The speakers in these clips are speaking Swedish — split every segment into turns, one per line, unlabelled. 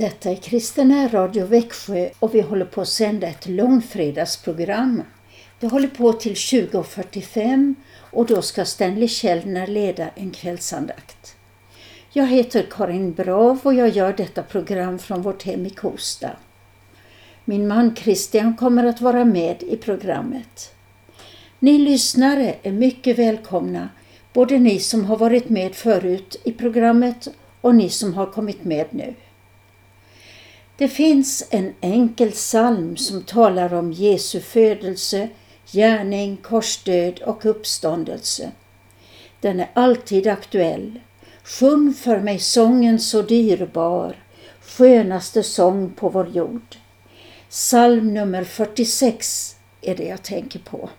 Detta är Kristina Radio Växjö och vi håller på att sända ett långfredagsprogram. Det håller på till 20.45 och då ska Stanley Källner leda en kvällsandakt. Jag heter Karin Brav och jag gör detta program från vårt hem i Kosta. Min man Christian kommer att vara med i programmet. Ni lyssnare är mycket välkomna, både ni som har varit med förut i programmet och ni som har kommit med nu. Det finns en enkel psalm som talar om Jesu födelse, gärning, korsdöd och uppståndelse. Den är alltid aktuell. Sjung för mig sången så dyrbar, skönaste sång på vår jord. Psalm nummer 46 är det jag tänker på.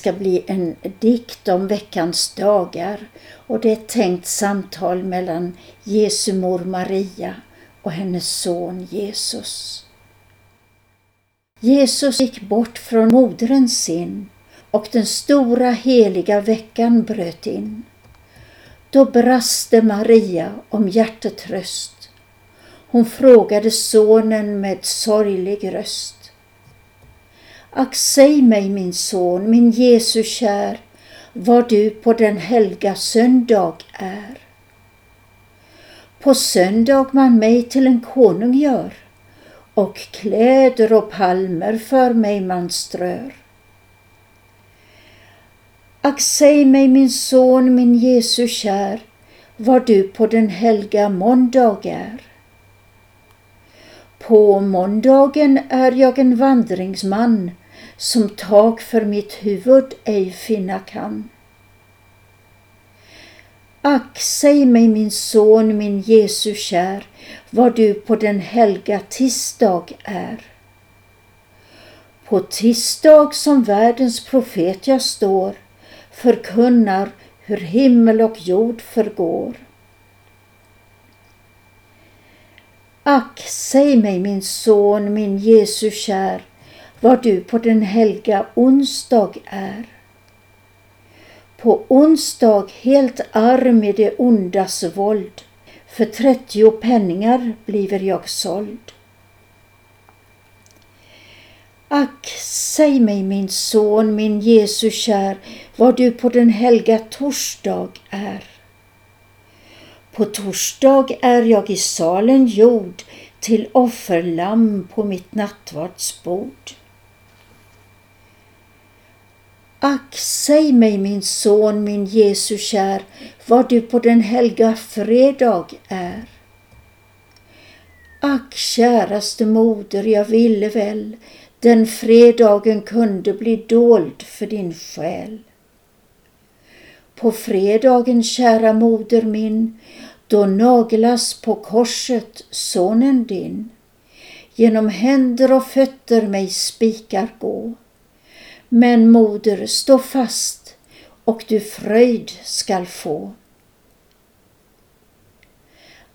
Ska bli en dikt om veckans dagar och det är ett tänkt samtal mellan Jesu mor Maria och hennes son Jesus. Jesus gick bort från moderns sin och den stora heliga veckan bröt in. Då braste Maria om hjärtetröst. Hon frågade sonen med sorglig röst.
Ack, säg mig min son, min Jesus kär, vad du på den helga söndag är. På söndag man mig till en konung gör och kläder och palmer för mig man strör. Ack, säg mig min son, min Jesus kär, vad du på den helga måndag är. På måndagen är jag en vandringsman som tak för mitt huvud ej finna kan. Ack, säg mig min son, min Jesus kär, vad du på den helga tisdag är. På tisdag som världens profet jag står, förkunnar hur himmel och jord förgår. Ack, säg mig min son, min Jesus kär, vad du på den helga onsdag är. På onsdag helt arm i det ondas våld, för trettio penningar bliver jag såld. Ack, säg mig min son, min Jesus kär, vad du på den helga torsdag är. På torsdag är jag i salen jord till offerlamm på mitt nattvardsbord. Ack, säg mig min son, min Jesus kär, vad du på den helga fredag är. Ack, käraste moder, jag ville väl den fredagen kunde bli dold för din själ. På fredagen, kära moder min, då naglas på korset sonen din. Genom händer och fötter mig spikar gå. Men moder, stå fast och du fröjd skall få.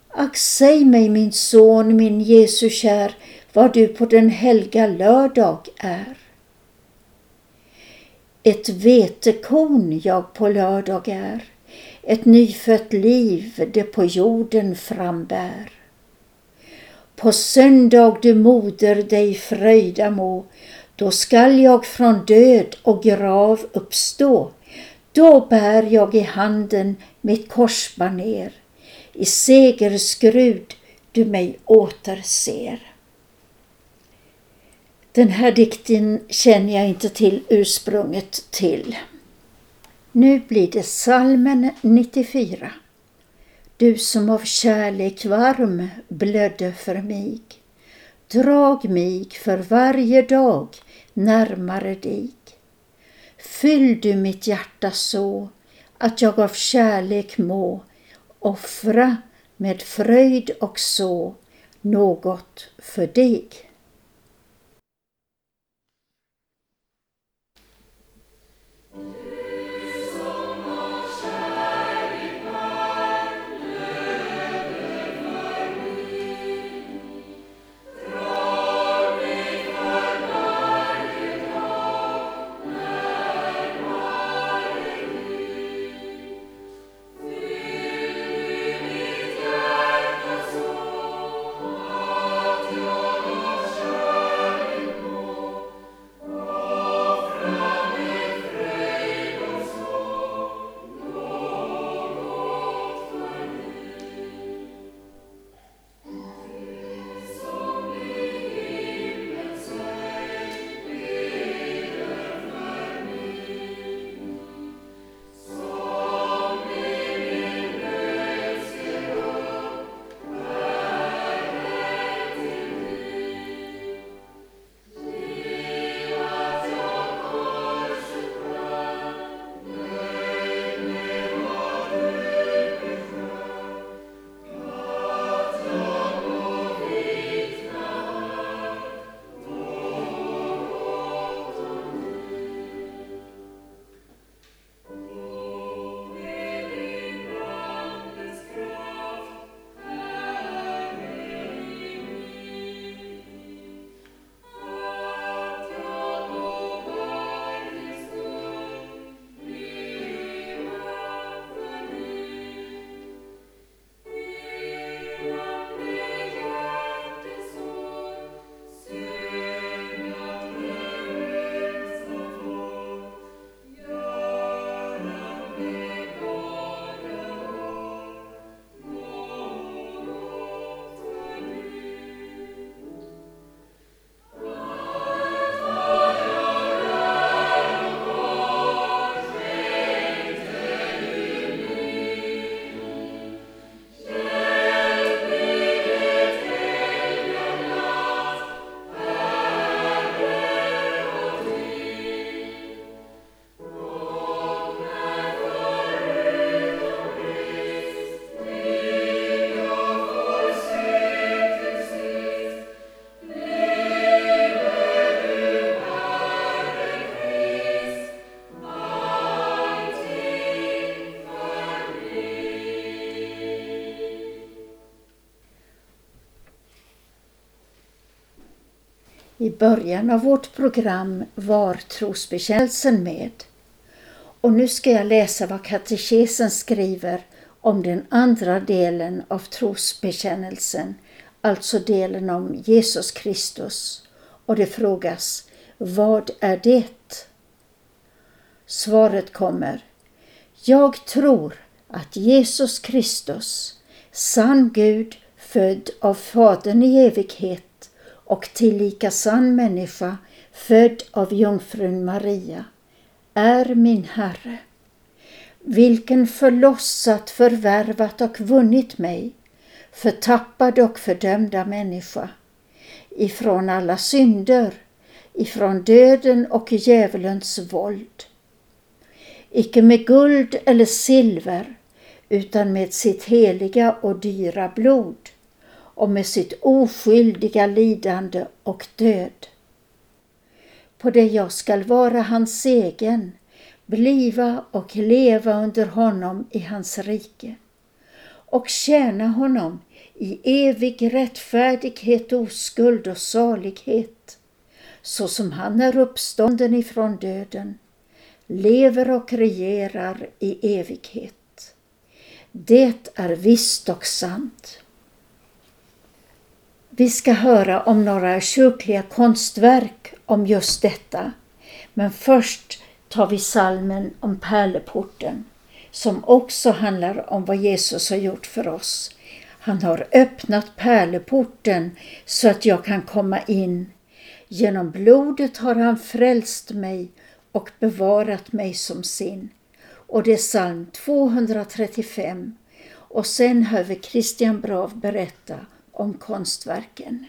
Ack, säg mig min son, min Jesus kär, vad du på den helga lördag är. Ett vetekorn jag på lördag är, ett nyfött liv det på jorden frambär. På söndag du moder dig fröjda må, då skall jag från död och grav uppstå. Då bär jag i handen mitt korsbaner, i segerskrud du mig återser. Den här dikten känner jag inte till ursprunget till. Nu blir det salmen 94. Du som av kärlek varm blödde för mig. Drag mig för varje dag närmare dig. Fyll du mitt hjärta så att jag av kärlek må offra med fröjd och så något för dig. Början av vårt program var trosbekännelsen med. Och nu ska jag läsa vad katekesen skriver om den andra delen av trosbekännelsen, alltså delen om Jesus Kristus. Och det frågas, vad är det? Svaret kommer, jag tror att Jesus Kristus, sann Gud, född av Fadern i evighet och tillika sann människa, född av jungfrun Maria, är min Herre, vilken förlossat, förvärvat och vunnit mig, förtappad och fördömda människa, ifrån alla synder, ifrån döden och djävulens våld. Icke med guld eller silver, utan med sitt heliga och dyra blod och med sitt oskyldiga lidande och död. På det jag skall vara hans egen, bliva och leva under honom i hans rike och tjäna honom i evig rättfärdighet, oskuld och salighet, så som han är uppstånden ifrån döden, lever och regerar i evighet. Det är visst och sant. Vi ska höra om några kyrkliga konstverk om just detta. Men först tar vi salmen om pärleporten som också handlar om vad Jesus har gjort för oss. Han har öppnat pärleporten så att jag kan komma in. Genom blodet har han frälst mig och bevarat mig som sin. Och det är psalm 235. Och sen hör vi Christian Brav berätta om konstverken.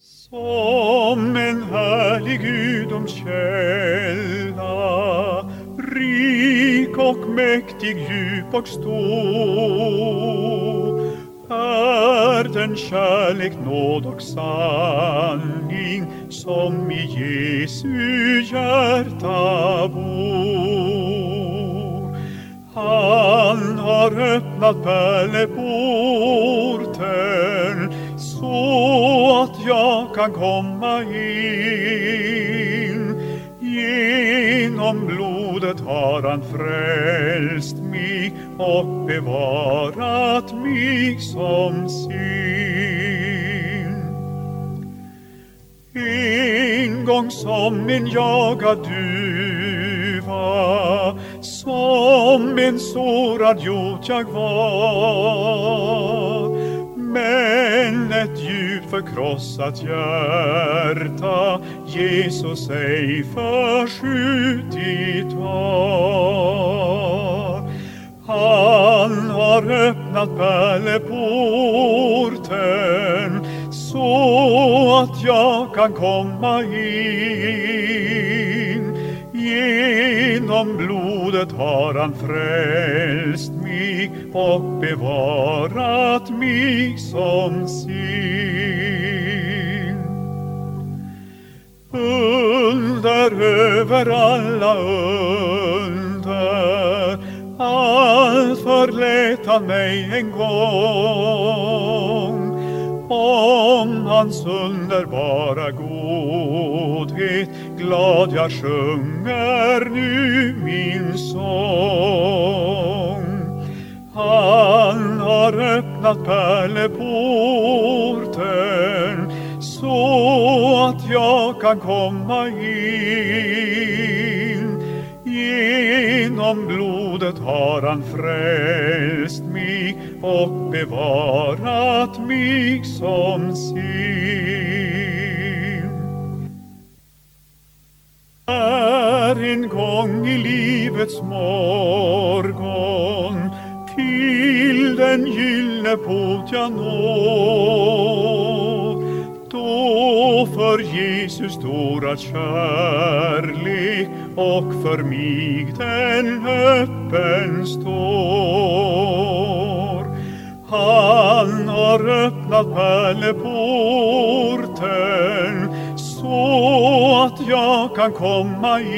Som en härlig gudomskälla rik och mäktig, djup och stor är den kärlek, nåd och sanning som i Jesu hjärta bor. Han har öppnat pärleporten så att jag kan komma in. Genom blodet har han frälst mig och bevarat mig som sin. En gång som en jagad duva, som en sårad jord jag var. Men ett djupt förkrossat hjärta Jesus ej förskjutit var Han har öppnat pärleporten så att jag kan komma in. Genom blodet har han frälst mig och bevarat mig som sin. Under över alla under, allt förlät han mig en gång. Om hans underbara godhet glad jag sjunger nu min sång. Han har öppnat pärleporten så att jag kan komma in. Genom blodet har han frälst mig och bevarat mig som sin. Är en gång i livets morgon till den gyllne port jag når då för Jesus stora kärlek och för mig den öppen står. Han har öppnat pärleporten att jag kan komma in.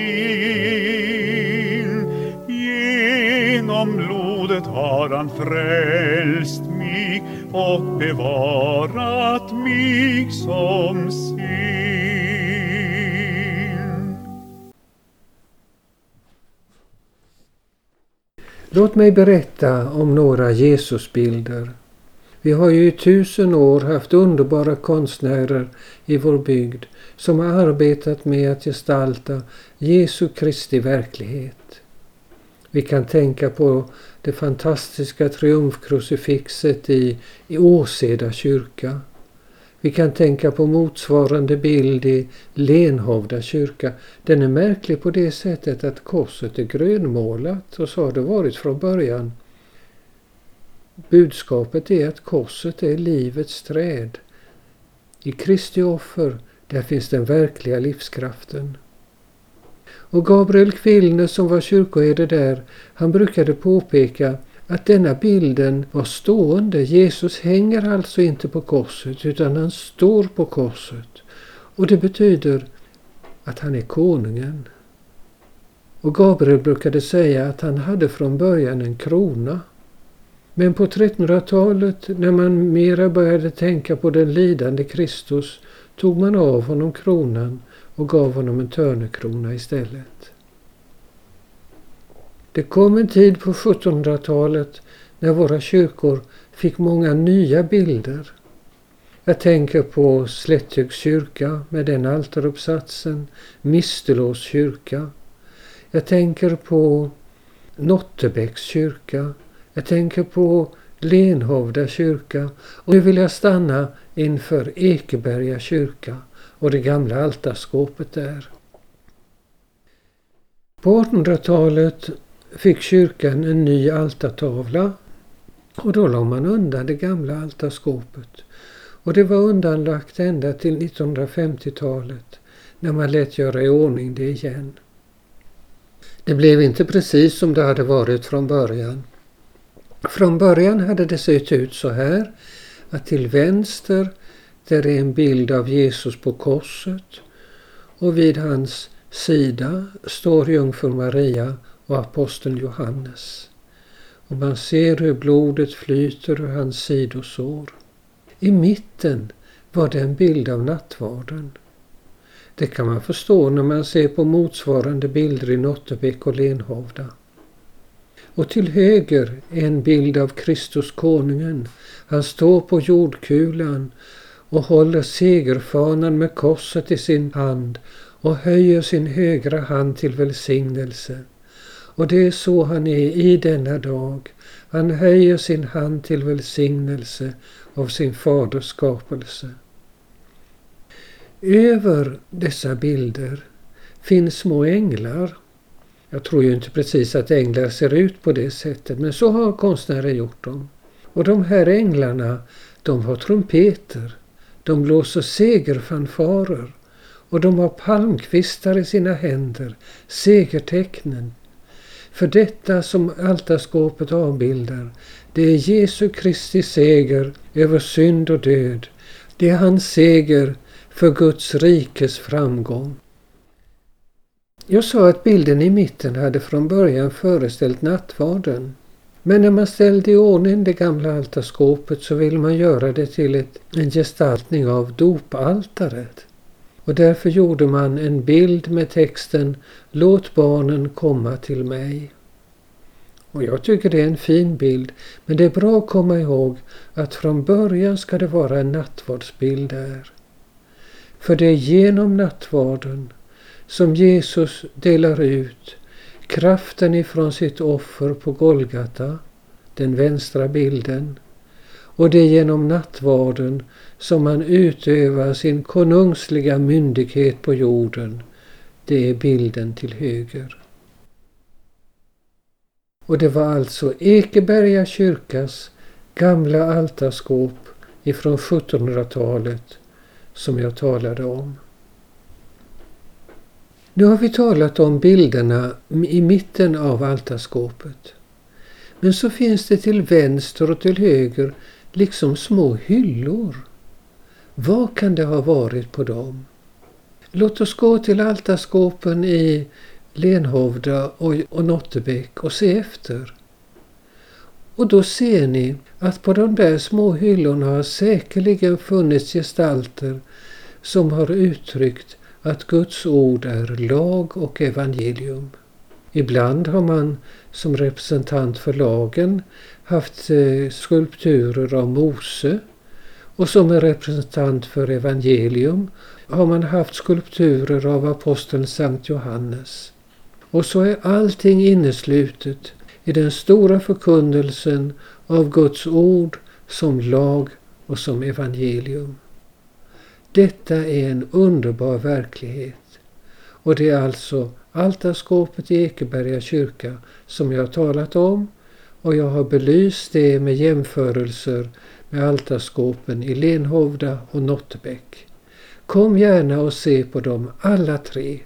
Genom blodet har han frälst mig och bevarat mig som sin.
Låt mig berätta om några Jesusbilder. Vi har ju i tusen år haft underbara konstnärer i vår bygd som har arbetat med att gestalta Jesu Kristi verklighet. Vi kan tänka på det fantastiska triumfkrucifixet i, i Åseda kyrka. Vi kan tänka på motsvarande bild i Lenhovda kyrka. Den är märklig på det sättet att korset är grönmålat och så har det varit från början. Budskapet är att korset är livets träd. I Kristi offer, där finns den verkliga livskraften. Och Gabriel Kvilne som var kyrkoherde där, han brukade påpeka att denna bilden var stående. Jesus hänger alltså inte på korset utan han står på korset. Och det betyder att han är konungen. Och Gabriel brukade säga att han hade från början en krona. Men på 1300-talet när man mera började tänka på den lidande Kristus tog man av honom kronan och gav honom en törnekrona istället. Det kom en tid på 1700-talet när våra kyrkor fick många nya bilder. Jag tänker på Slätthögs kyrka med den altaruppsatsen, Mistelås kyrka. Jag tänker på Nottebäcks kyrka. Jag tänker på Lenhovda kyrka och nu vill jag stanna inför Ekeberga kyrka och det gamla altarskåpet där. På 1800-talet fick kyrkan en ny altartavla och då la man undan det gamla altarskåpet. Och det var undanlagt ända till 1950-talet när man lät göra i ordning det igen. Det blev inte precis som det hade varit från början. Från början hade det sett ut så här att till vänster där är en bild av Jesus på korset och vid hans sida står jungfru Maria och aposteln Johannes. Och man ser hur blodet flyter ur hans sidosår. I mitten var det en bild av nattvarden. Det kan man förstå när man ser på motsvarande bilder i Nottebäck och Lenhovda. Och till höger en bild av Kristus konungen. Han står på jordkulan och håller segerfanan med korset i sin hand och höjer sin högra hand till välsignelse. Och det är så han är i denna dag. Han höjer sin hand till välsignelse av sin faders skapelse. Över dessa bilder finns små änglar. Jag tror ju inte precis att änglar ser ut på det sättet, men så har konstnärer gjort dem. Och de här änglarna, de har trumpeter, de blåser segerfanfarer och de har palmkvistar i sina händer, segertecknen, för detta som altarskåpet avbildar, det är Jesu Kristi seger över synd och död. Det är hans seger för Guds rikes framgång. Jag sa att bilden i mitten hade från början föreställt nattvarden. Men när man ställde i ordning det gamla altarskåpet så ville man göra det till ett, en gestaltning av dopaltaret. Och därför gjorde man en bild med texten Låt barnen komma till mig. Och jag tycker det är en fin bild, men det är bra att komma ihåg att från början ska det vara en nattvardsbild där. För det är genom nattvarden som Jesus delar ut kraften ifrån sitt offer på Golgata, den vänstra bilden, och det är genom nattvarden som han utövar sin konungsliga myndighet på jorden. Det är bilden till höger. Och det var alltså Ekeberga kyrkas gamla altarskåp ifrån 1700-talet som jag talade om. Nu har vi talat om bilderna i mitten av altarskåpet. Men så finns det till vänster och till höger liksom små hyllor. Vad kan det ha varit på dem? Låt oss gå till altarskåpen i Lenhovda och, Nottebäck och se efter.
Och då ser ni att på de där små hyllorna har säkerligen funnits gestalter som har uttryckt att Guds ord är lag och evangelium. Ibland har man som representant för lagen haft eh, skulpturer av Mose och som en representant för evangelium har man haft skulpturer av aposteln Sankt Johannes. Och så är allting inneslutet i den stora förkunnelsen av Guds ord som lag och som evangelium. Detta är en underbar verklighet. Och det är alltså altarskåpet i Ekeberga kyrka som jag har talat om och jag har belyst det med jämförelser med altarskåpen i Lenhovda och Nottebäck. Kom gärna och se på dem alla tre.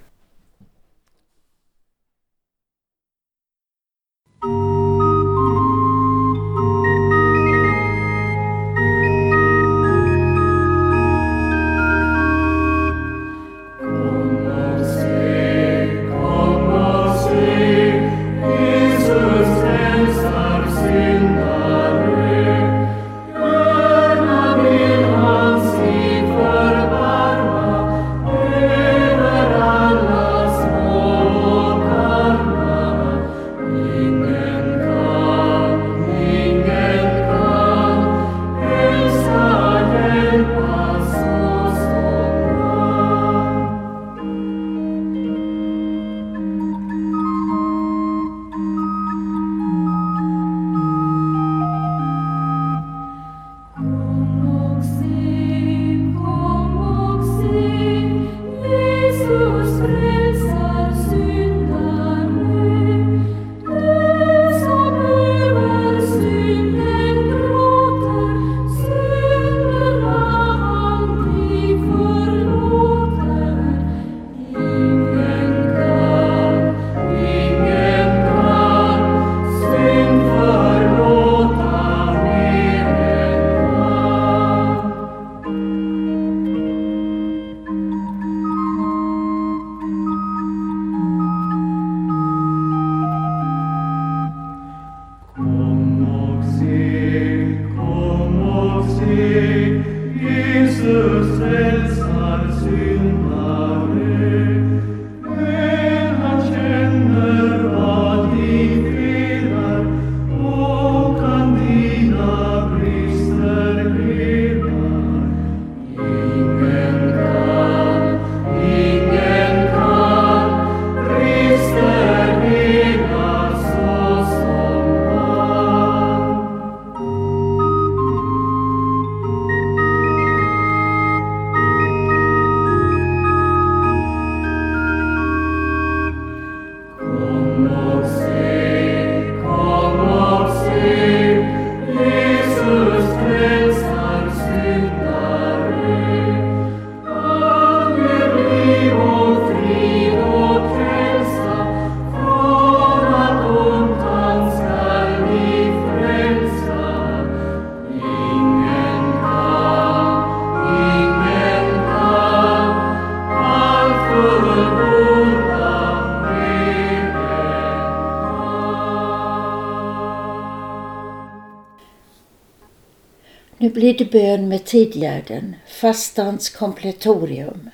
Bön med tidlärden, fastans kompletorium.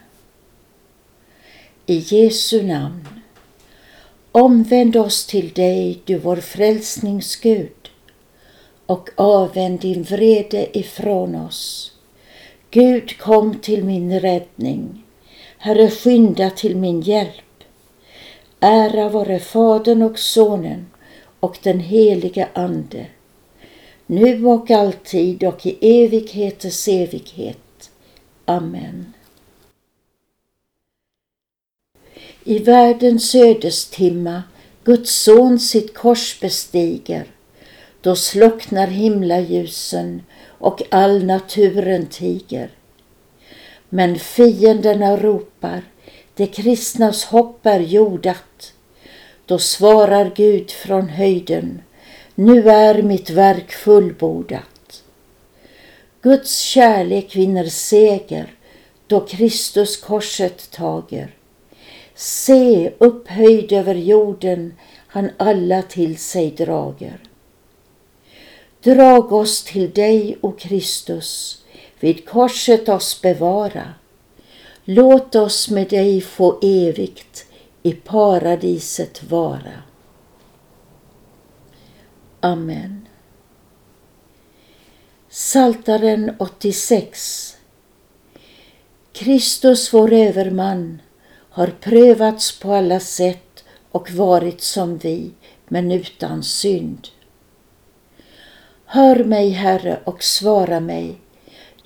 I Jesu namn. Omvänd oss till dig, du vår frälsnings Gud, och avvänd din vrede ifrån oss. Gud, kom till min räddning. Herre, skynda till min hjälp. Ära vare Fadern och Sonen och den helige Ande nu och alltid och i evigheters evighet. Amen. I världens ödestimma Guds son sitt kors bestiger, då slocknar himlaljusen och all naturen tiger. Men fienderna ropar, de kristnas hopp är jordat. Då svarar Gud från höjden, nu är mitt verk fullbordat. Guds kärlek vinner seger då Kristus korset tager. Se, upphöjd över jorden han alla till sig drager. Drag oss till dig, o Kristus, vid korset oss bevara. Låt oss med dig få evigt i paradiset vara. Amen. Saltaren 86 Kristus vår överman har prövats på alla sätt och varit som vi, men utan synd. Hör mig, Herre, och svara mig.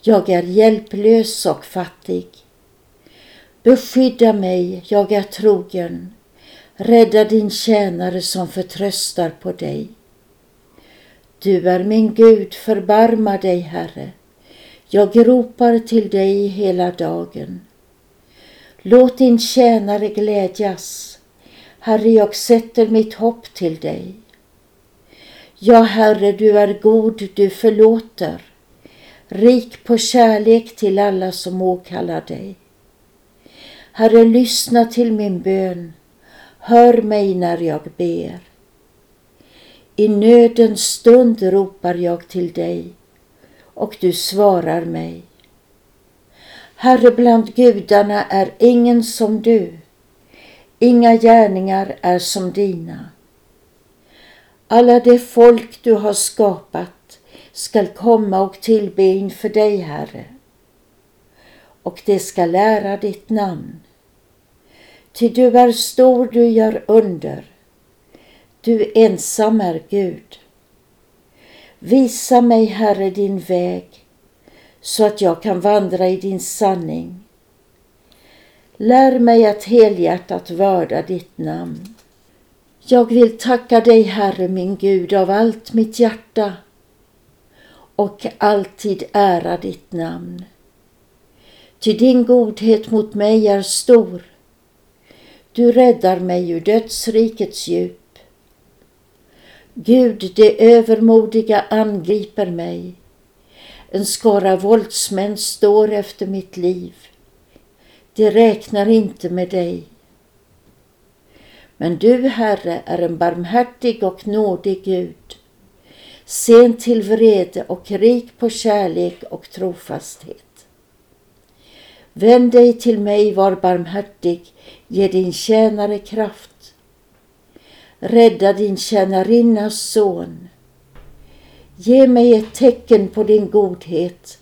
Jag är hjälplös och fattig. Beskydda mig, jag är trogen. Rädda din tjänare som förtröstar på dig. Du är min Gud, förbarma dig, Herre. Jag ropar till dig hela dagen. Låt din tjänare glädjas. Herre, jag sätter mitt hopp till dig. Ja, Herre, du är god, du förlåter, rik på kärlek till alla som åkallar dig. Herre, lyssna till min bön. Hör mig när jag ber. I nödens stund ropar jag till dig och du svarar mig. Herre, bland gudarna är ingen som du. Inga gärningar är som dina. Alla de folk du har skapat skall komma och tillbe inför dig, Herre, och de skall lära ditt namn. Ty du är stor, du gör under. Du ensam är Gud. Visa mig, Herre, din väg så att jag kan vandra i din sanning. Lär mig att helhjärtat vörda ditt namn. Jag vill tacka dig, Herre min Gud, av allt mitt hjärta och alltid ära ditt namn. Ty din godhet mot mig är stor. Du räddar mig ur dödsrikets djup. Gud, det övermodiga angriper mig. En skara våldsmän står efter mitt liv. De räknar inte med dig. Men du, Herre, är en barmhärtig och nådig Gud, sen till vrede och rik på kärlek och trofasthet. Vänd dig till mig, var barmhärtig, ge din tjänare kraft. Rädda din tjänarinnas son. Ge mig ett tecken på din godhet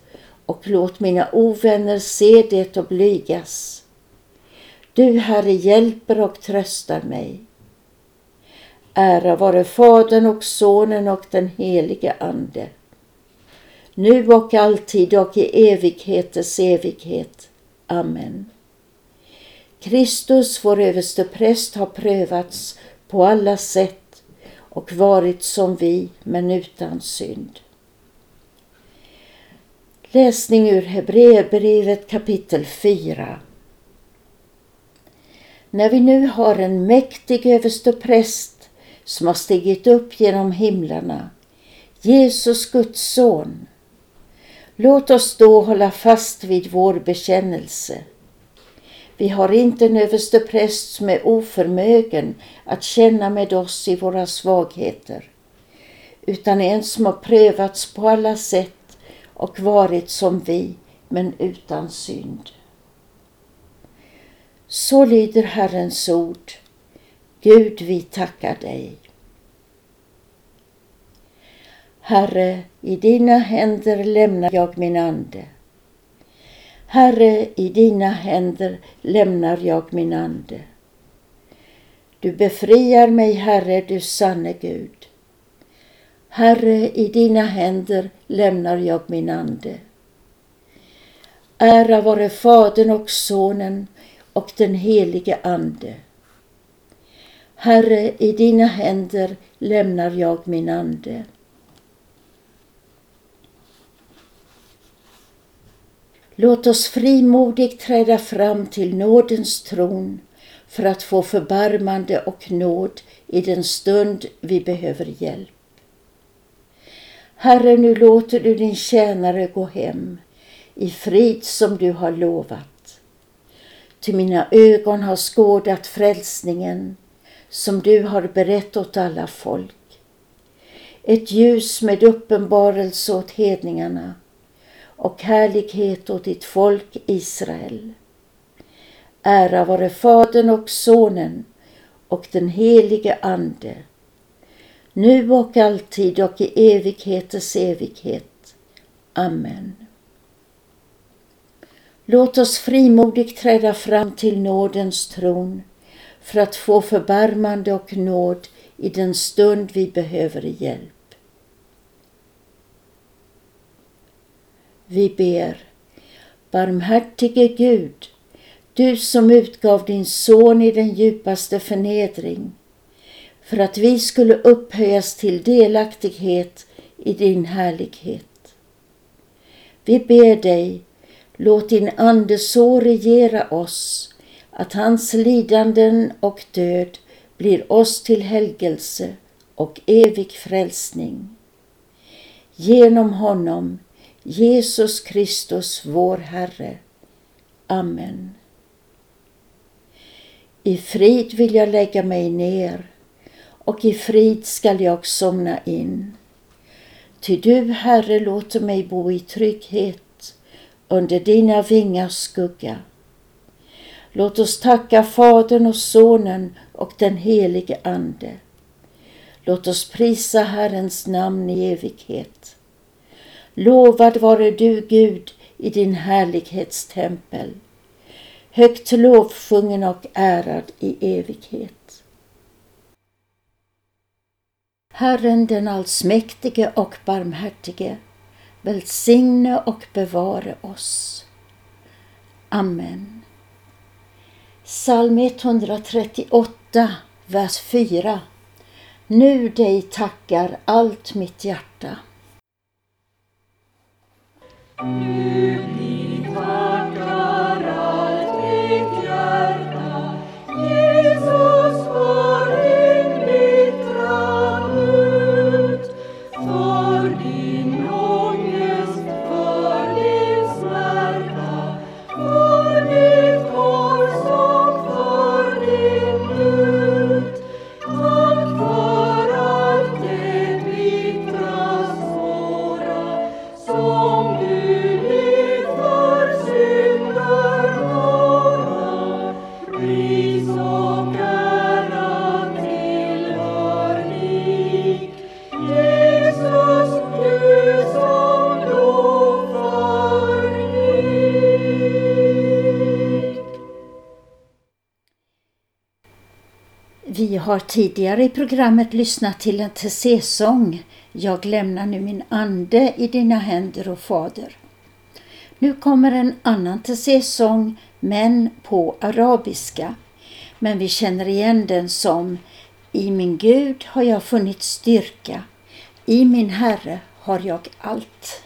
och låt mina ovänner se det och blygas. Du, Herre, hjälper och tröstar mig. Ära vare Fadern och Sonen och den helige Ande. Nu och alltid och i evigheters evighet. Amen. Kristus, vår överste präst, har prövats på alla sätt och varit som vi, men utan synd. Läsning ur Hebreerbrevet kapitel 4 när vi nu har en mäktig överstepräst som har stigit upp genom himlarna, Jesus Guds son, låt oss då hålla fast vid vår bekännelse. Vi har inte en överstepräst som är oförmögen att känna med oss i våra svagheter, utan en som har prövats på alla sätt och varit som vi, men utan synd. Så lyder Herrens ord. Gud, vi tackar dig. Herre, i dina händer lämnar jag min ande. Herre, i dina händer lämnar jag min ande. Du befriar mig, Herre, du sanne Gud. Herre, i dina händer lämnar jag min ande. Ära vare Fadern och Sonen och den helige Ande. Herre, i dina händer lämnar jag min ande. Låt oss frimodigt träda fram till nådens tron för att få förbarmande och nåd i den stund vi behöver hjälp. Herre, nu låter du din tjänare gå hem i frid som du har lovat. Ty mina ögon har skådat frälsningen som du har berett åt alla folk. ett ljus med uppenbarelse åt hedningarna och härlighet åt ditt folk Israel. Ära vare Fadern och Sonen och den helige Ande, nu och alltid och i evigheters evighet. Amen. Låt oss frimodigt träda fram till nådens tron för att få förbarmande och nåd i den stund vi behöver hjälp. Vi ber. Barmhärtige Gud, du som utgav din son i den djupaste förnedring för att vi skulle upphöjas till delaktighet i din härlighet. Vi ber dig, låt din Ande så regera oss att hans lidanden och död blir oss till helgelse och evig frälsning. Genom honom, Jesus Kristus, vår Herre. Amen. I frid vill jag lägga mig ner och i frid skall jag somna in. Ty du, Herre, låter mig bo i trygghet under dina vingars skugga. Låt oss tacka Fadern och Sonen och den helige Ande. Låt oss prisa Herrens namn i evighet. Lovad vare du, Gud, i din härlighetstempel. Högt lovsjungen och ärad i evighet. Herren den allsmäktige och barmhärtige välsigne och bevare oss. Amen. Psalm 138, vers 4. Nu dig tackar allt mitt hjärta.
Nu
Vi har tidigare i programmet lyssnat till en Tessé-sång, Jag lämnar nu min ande i dina händer, och Fader. Nu kommer en annan Tessé-sång, men på arabiska. Men vi känner igen den som I min Gud har jag funnit styrka, i min Herre har jag allt.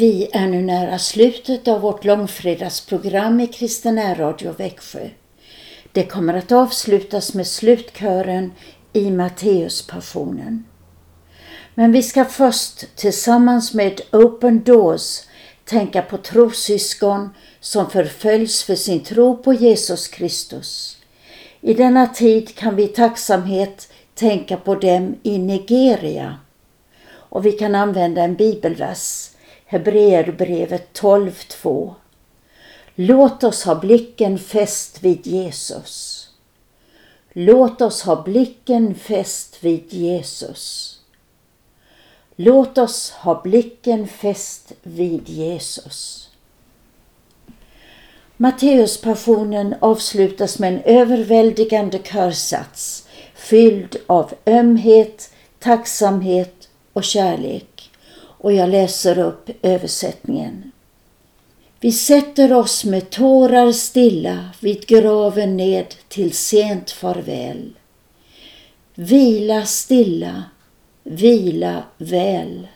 Vi är nu nära slutet av vårt långfredagsprogram i Kristen Radio Växjö. Det kommer att avslutas med slutkören i Matteuspassionen. Men vi ska först tillsammans med Open Doors tänka på trossyskon som förföljs för sin tro på Jesus Kristus. I denna tid kan vi i tacksamhet tänka på dem i Nigeria. Och vi kan använda en bibelvers, Hebreerbrevet 12.2. Låt oss ha blicken fäst vid Jesus. Låt oss ha blicken fäst vid Jesus. Låt oss ha blicken fäst vid Jesus. Matteuspassionen avslutas med en överväldigande körsats fylld av ömhet, tacksamhet och kärlek. Och jag läser upp översättningen. Vi sätter oss med tårar stilla vid graven ned till sent farväl. Vila stilla, vila väl.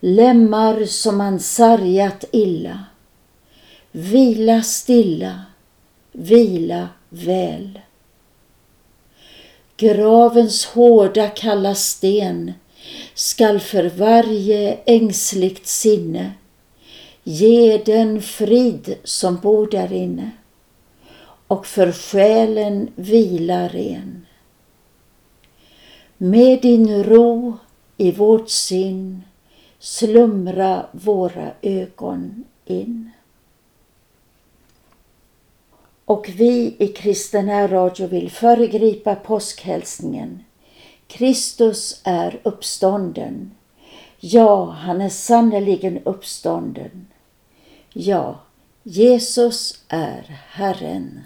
Lemmar som man sargat illa. Vila stilla, vila väl. Gravens hårda kalla sten skall för varje ängsligt sinne ge den frid som bor där inne och för själen vila ren. Med din ro i vårt sinn slumra våra ögon in. Och vi i Kristen Radio vill föregripa påskhälsningen. Kristus är uppstånden. Ja, han är sannerligen uppstånden. Ja, Jesus är Herren.